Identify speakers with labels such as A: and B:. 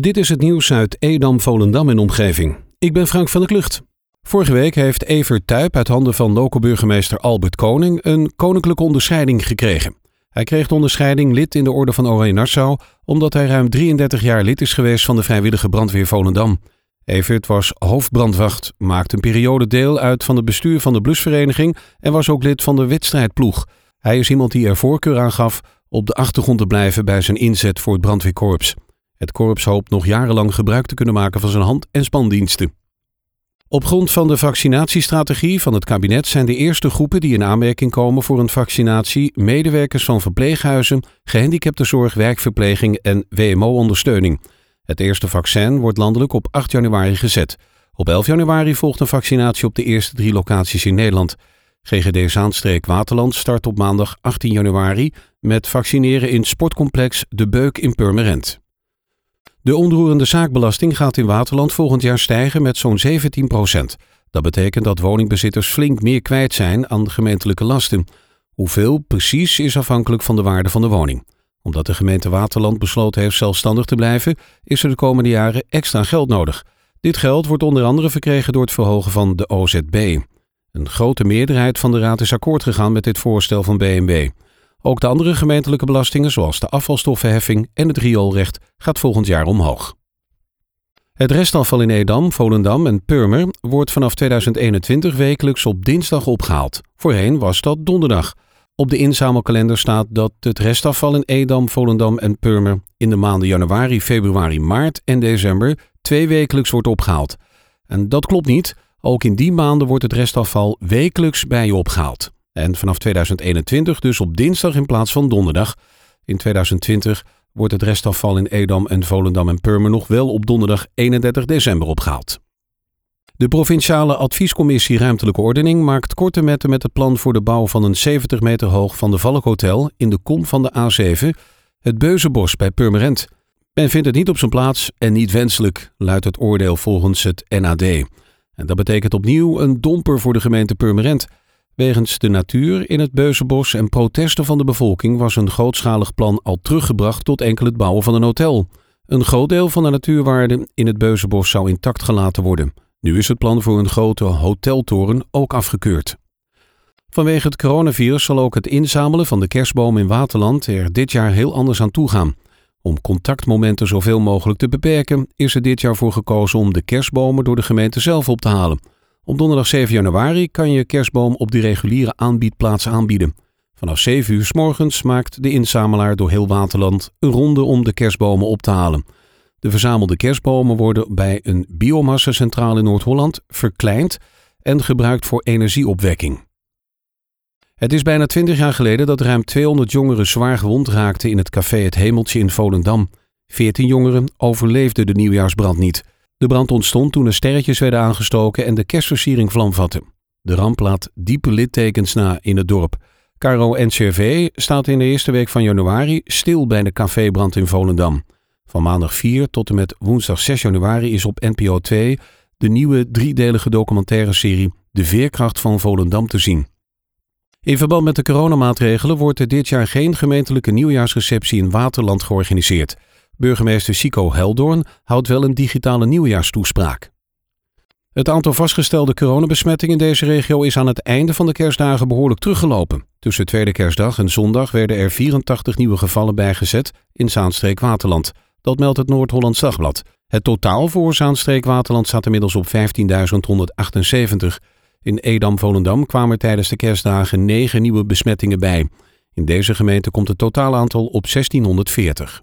A: Dit is het nieuws uit Edam, Volendam en omgeving. Ik ben Frank van der Klucht. Vorige week heeft Evert Tuip uit handen van loco-burgemeester Albert Koning een koninklijke onderscheiding gekregen. Hij kreeg de onderscheiding lid in de Orde van Oranje Nassau omdat hij ruim 33 jaar lid is geweest van de vrijwillige brandweer Volendam. Evert was hoofdbrandwacht, maakte een periode deel uit van het bestuur van de blusvereniging en was ook lid van de wedstrijdploeg. Hij is iemand die er voorkeur aan gaf op de achtergrond te blijven bij zijn inzet voor het brandweerkorps. Het korps hoopt nog jarenlang gebruik te kunnen maken van zijn hand- en spandiensten. Op grond van de vaccinatiestrategie van het kabinet zijn de eerste groepen die in aanmerking komen voor een vaccinatie medewerkers van verpleeghuizen, gehandicaptenzorg, werkverpleging en WMO-ondersteuning. Het eerste vaccin wordt landelijk op 8 januari gezet. Op 11 januari volgt een vaccinatie op de eerste drie locaties in Nederland. GGD Zaanstreek Waterland start op maandag 18 januari met vaccineren in sportcomplex De Beuk in Purmerend. De onroerende zaakbelasting gaat in Waterland volgend jaar stijgen met zo'n 17 procent. Dat betekent dat woningbezitters flink meer kwijt zijn aan gemeentelijke lasten. Hoeveel precies is afhankelijk van de waarde van de woning. Omdat de gemeente Waterland besloten heeft zelfstandig te blijven, is er de komende jaren extra geld nodig. Dit geld wordt onder andere verkregen door het verhogen van de OZB. Een grote meerderheid van de raad is akkoord gegaan met dit voorstel van BMW. Ook de andere gemeentelijke belastingen, zoals de afvalstoffenheffing en het rioolrecht, gaat volgend jaar omhoog. Het restafval in Edam, Volendam en Purmer wordt vanaf 2021 wekelijks op dinsdag opgehaald. Voorheen was dat donderdag. Op de inzamelkalender staat dat het restafval in Edam, Volendam en Purmer in de maanden januari, februari, maart en december twee wekelijks wordt opgehaald. En dat klopt niet. Ook in die maanden wordt het restafval wekelijks bij je opgehaald. En vanaf 2021 dus op dinsdag in plaats van donderdag. In 2020 wordt het restafval in Edam en Volendam en Purmer nog wel op donderdag 31 december opgehaald. De Provinciale Adviescommissie Ruimtelijke Ordening maakt korte metten met het plan voor de bouw van een 70 meter hoog Van de Valk Hotel in de kom van de A7, het Beuzenbos bij Purmerend. Men vindt het niet op zijn plaats en niet wenselijk, luidt het oordeel volgens het NAD. En dat betekent opnieuw een domper voor de gemeente Purmerend. Wegens de natuur in het Beuzenbos en protesten van de bevolking was een grootschalig plan al teruggebracht tot enkel het bouwen van een hotel. Een groot deel van de natuurwaarde in het Beuzenbos zou intact gelaten worden. Nu is het plan voor een grote hoteltoren ook afgekeurd. Vanwege het coronavirus zal ook het inzamelen van de kerstboom in Waterland er dit jaar heel anders aan toe gaan. Om contactmomenten zoveel mogelijk te beperken, is er dit jaar voor gekozen om de kerstbomen door de gemeente zelf op te halen. Op donderdag 7 januari kan je kerstboom op de reguliere aanbiedplaats aanbieden. Vanaf 7 uur s morgens maakt de inzamelaar door heel Waterland een ronde om de kerstbomen op te halen. De verzamelde kerstbomen worden bij een biomassacentrale in Noord-Holland verkleind en gebruikt voor energieopwekking. Het is bijna 20 jaar geleden dat ruim 200 jongeren zwaar gewond raakten in het café Het Hemeltje in Volendam. 14 jongeren overleefden de nieuwjaarsbrand niet. De brand ontstond toen er sterretjes werden aangestoken en de kerstversiering vlam vatte. De ramp laat diepe littekens na in het dorp. Caro NCRV staat in de eerste week van januari stil bij de cafébrand in Volendam. Van maandag 4 tot en met woensdag 6 januari is op NPO 2 de nieuwe driedelige documentaire serie De Veerkracht van Volendam te zien. In verband met de coronamaatregelen wordt er dit jaar geen gemeentelijke nieuwjaarsreceptie in Waterland georganiseerd. Burgemeester Sico Heldoorn houdt wel een digitale nieuwjaarstoespraak. Het aantal vastgestelde coronabesmettingen in deze regio is aan het einde van de kerstdagen behoorlijk teruggelopen. Tussen tweede kerstdag en zondag werden er 84 nieuwe gevallen bijgezet in Zaanstreek Waterland. Dat meldt het Noord-Hollands Dagblad. Het totaal voor Zaanstreek Waterland staat inmiddels op 15.178. In Edam-Volendam kwamen tijdens de kerstdagen 9 nieuwe besmettingen bij. In deze gemeente komt het totaalaantal op 1640.